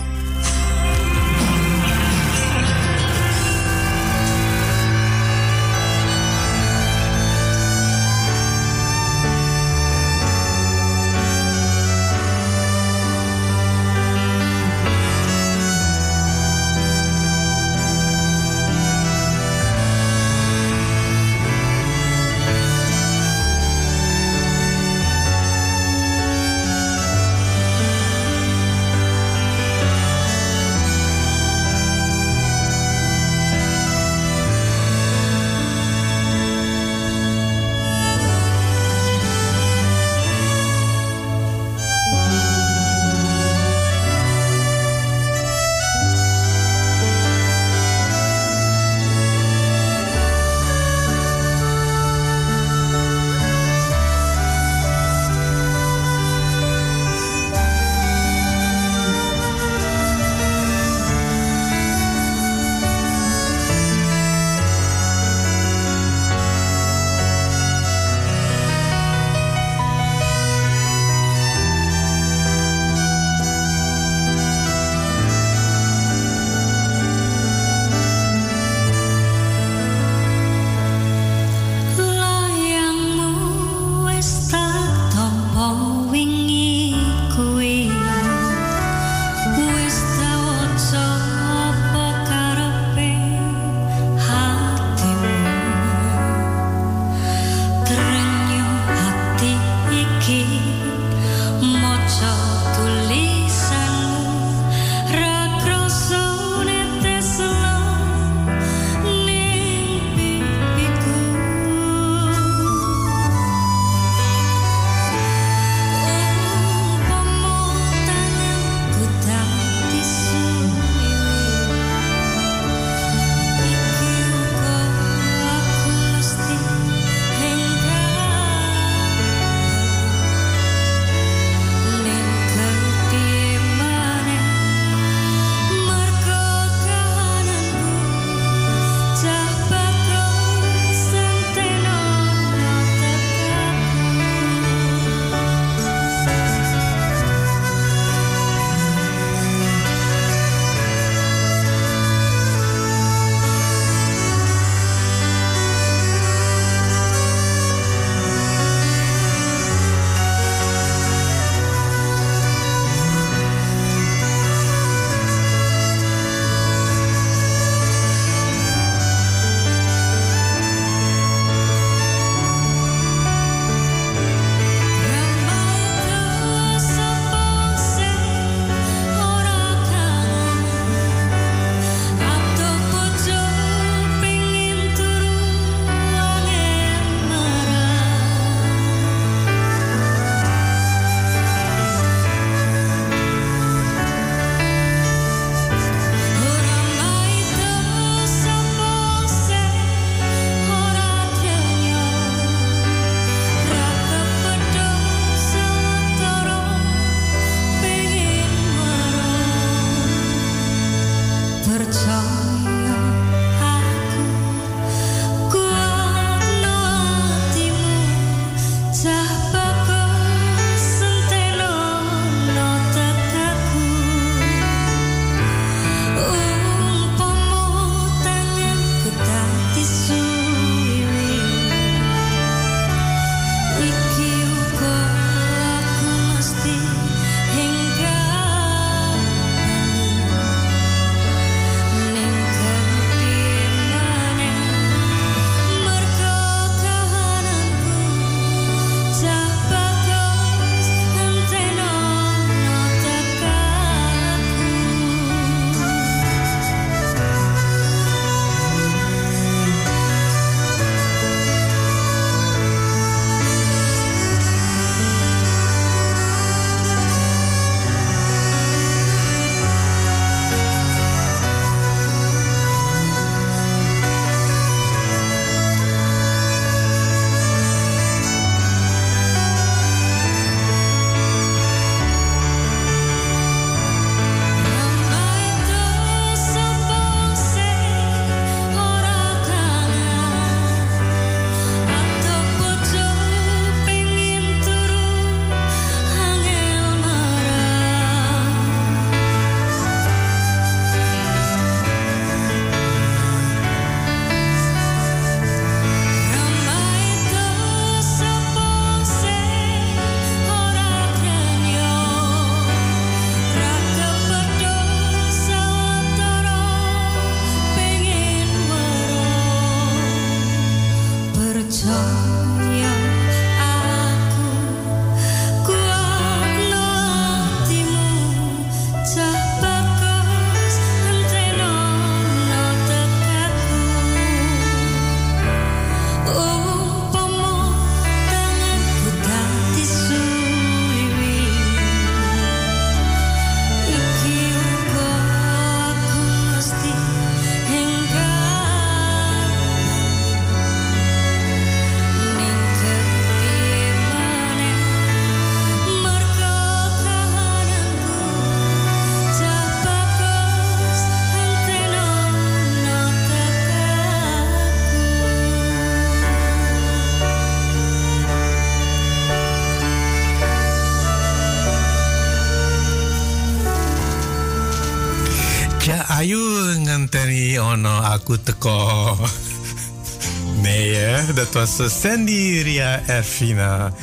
Nee, dat was eh, Sandy Ria Erfina.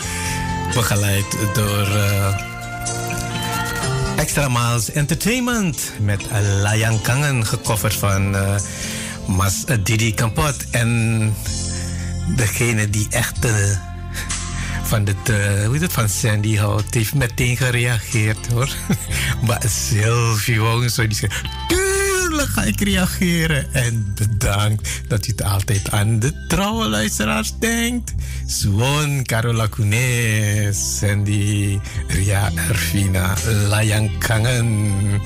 Begeleid door uh, Extra Miles Entertainment met Layang Kangen, gecoverd van uh, Mas Didi Kampot. En degene die echt van, dit, uh, hoe het, van Sandy houdt, heeft meteen gereageerd hoor. maar Sylvie Wong, zo die zegt: Tuurlijk ga ik reageren. En bedankt dat u het altijd aan de trouwe luisteraars denkt. Swon, Carola Kunes, Sandy, Ria Ervina, Layang Kangen.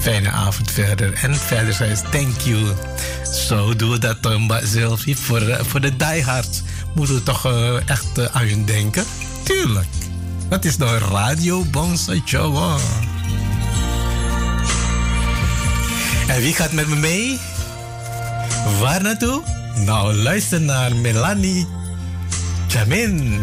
Fijne avond verder. En verder zei thank you. Zo doen we dat dan, Sylvie. Voor, uh, voor de diehards moeten we toch uh, echt uh, aan hun denken. Tuurlijk. Dat is door Radio Bonsa Jawa. En wie gaat met me mee? Waar naartoe? Nou, luister naar Melanie Jamin.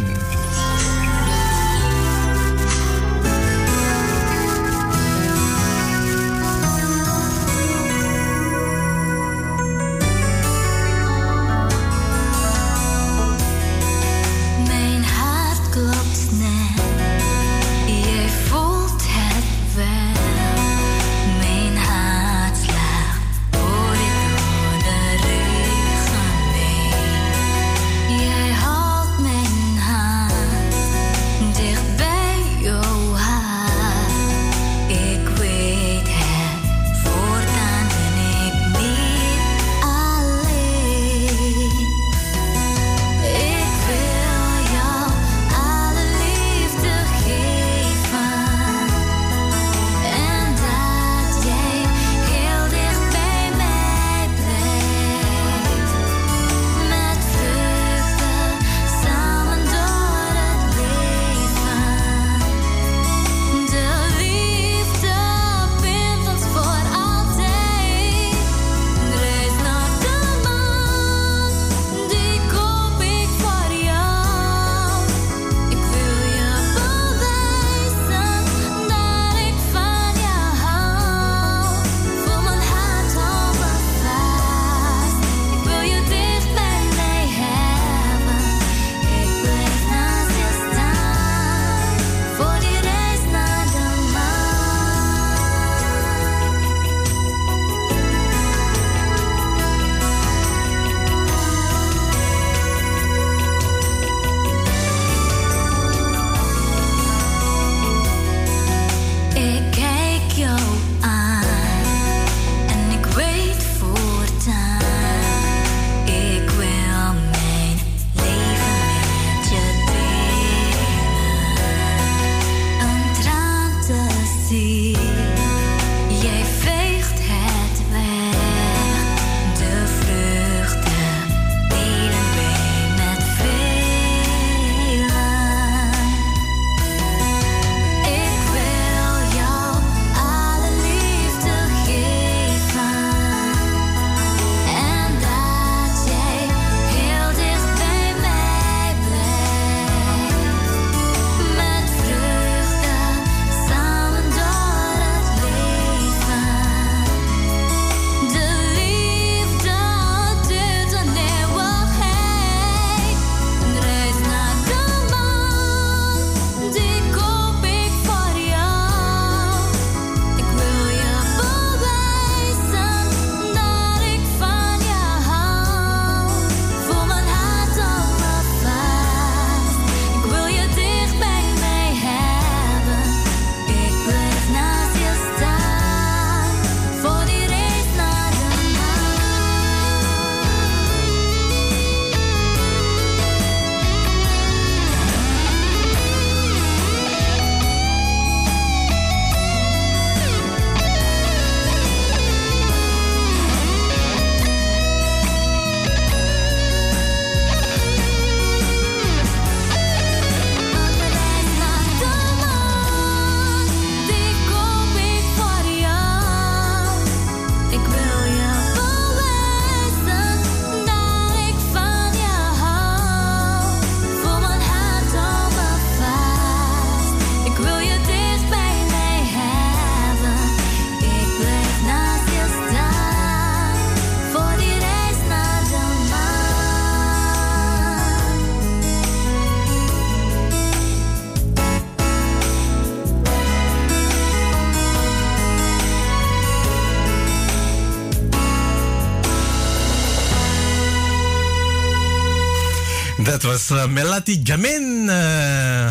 Was Melati Jamin. Uh,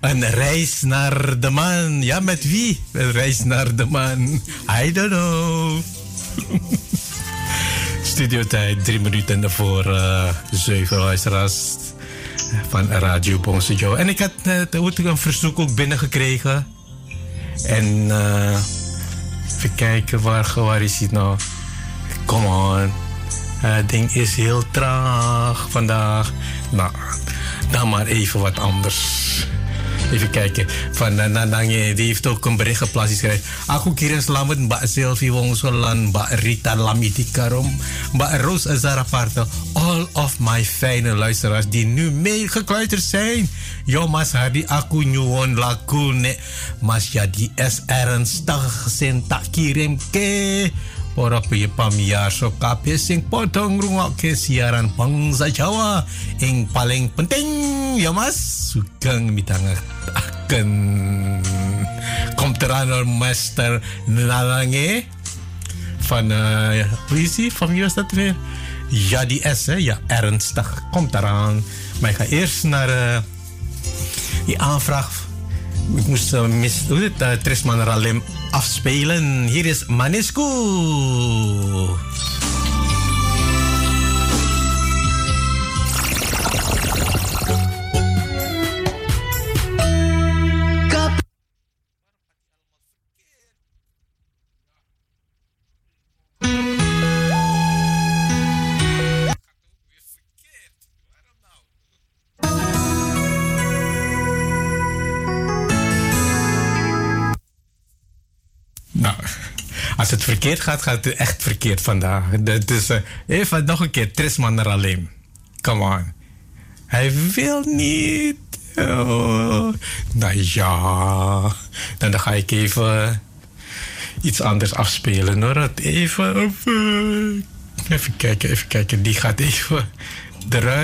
een reis naar de maan. Ja, met wie? Een reis naar de maan. I don't know. Studiotijd, drie minuten voor uh, zeven luisteraars van Radio Bonse En ik had uh, een verzoek ook binnengekregen. En uh, even kijken, waar, waar is hij nou? Come on. Het ding is heel traag vandaag. Nou, dan maar even wat anders. Even kijken. Van Nanangye, die heeft ook een bericht geplaatst. Die schrijft... Aku kira selamat Mbak Sylvie Wongsolan, Mbak Rita Lamiti-Karom, Mbak Roos Azaraparto. All of my fijne luisteraars die nu meegekluiterd zijn. Yo mas aku nyuwon lagu ne. Mas jadi es ernstig sin tak kirim ke. Para pamiar so kabeh sing padha ngrungokke siaran bangsa Jawa ing paling penting ya Mas sugeng mitangaken komt eraan door Master Nalange van uh, is die? Van wie dat weer? Ja, die S, hè? Ja, ernstig. Komt eraan. Maar ik ga eerst naar uh, die aanvraag ik moest uh, mis, hoe het, uh, Trisman afspelen. Hier is Manescu. Als het verkeerd gaat, gaat het echt verkeerd vandaag. Dus even nog een keer, Trisman alleen. Come on. Hij wil niet. Oh. Nou ja, dan ga ik even iets anders afspelen hoor. Even, even, even kijken, even kijken. Die gaat even eruit.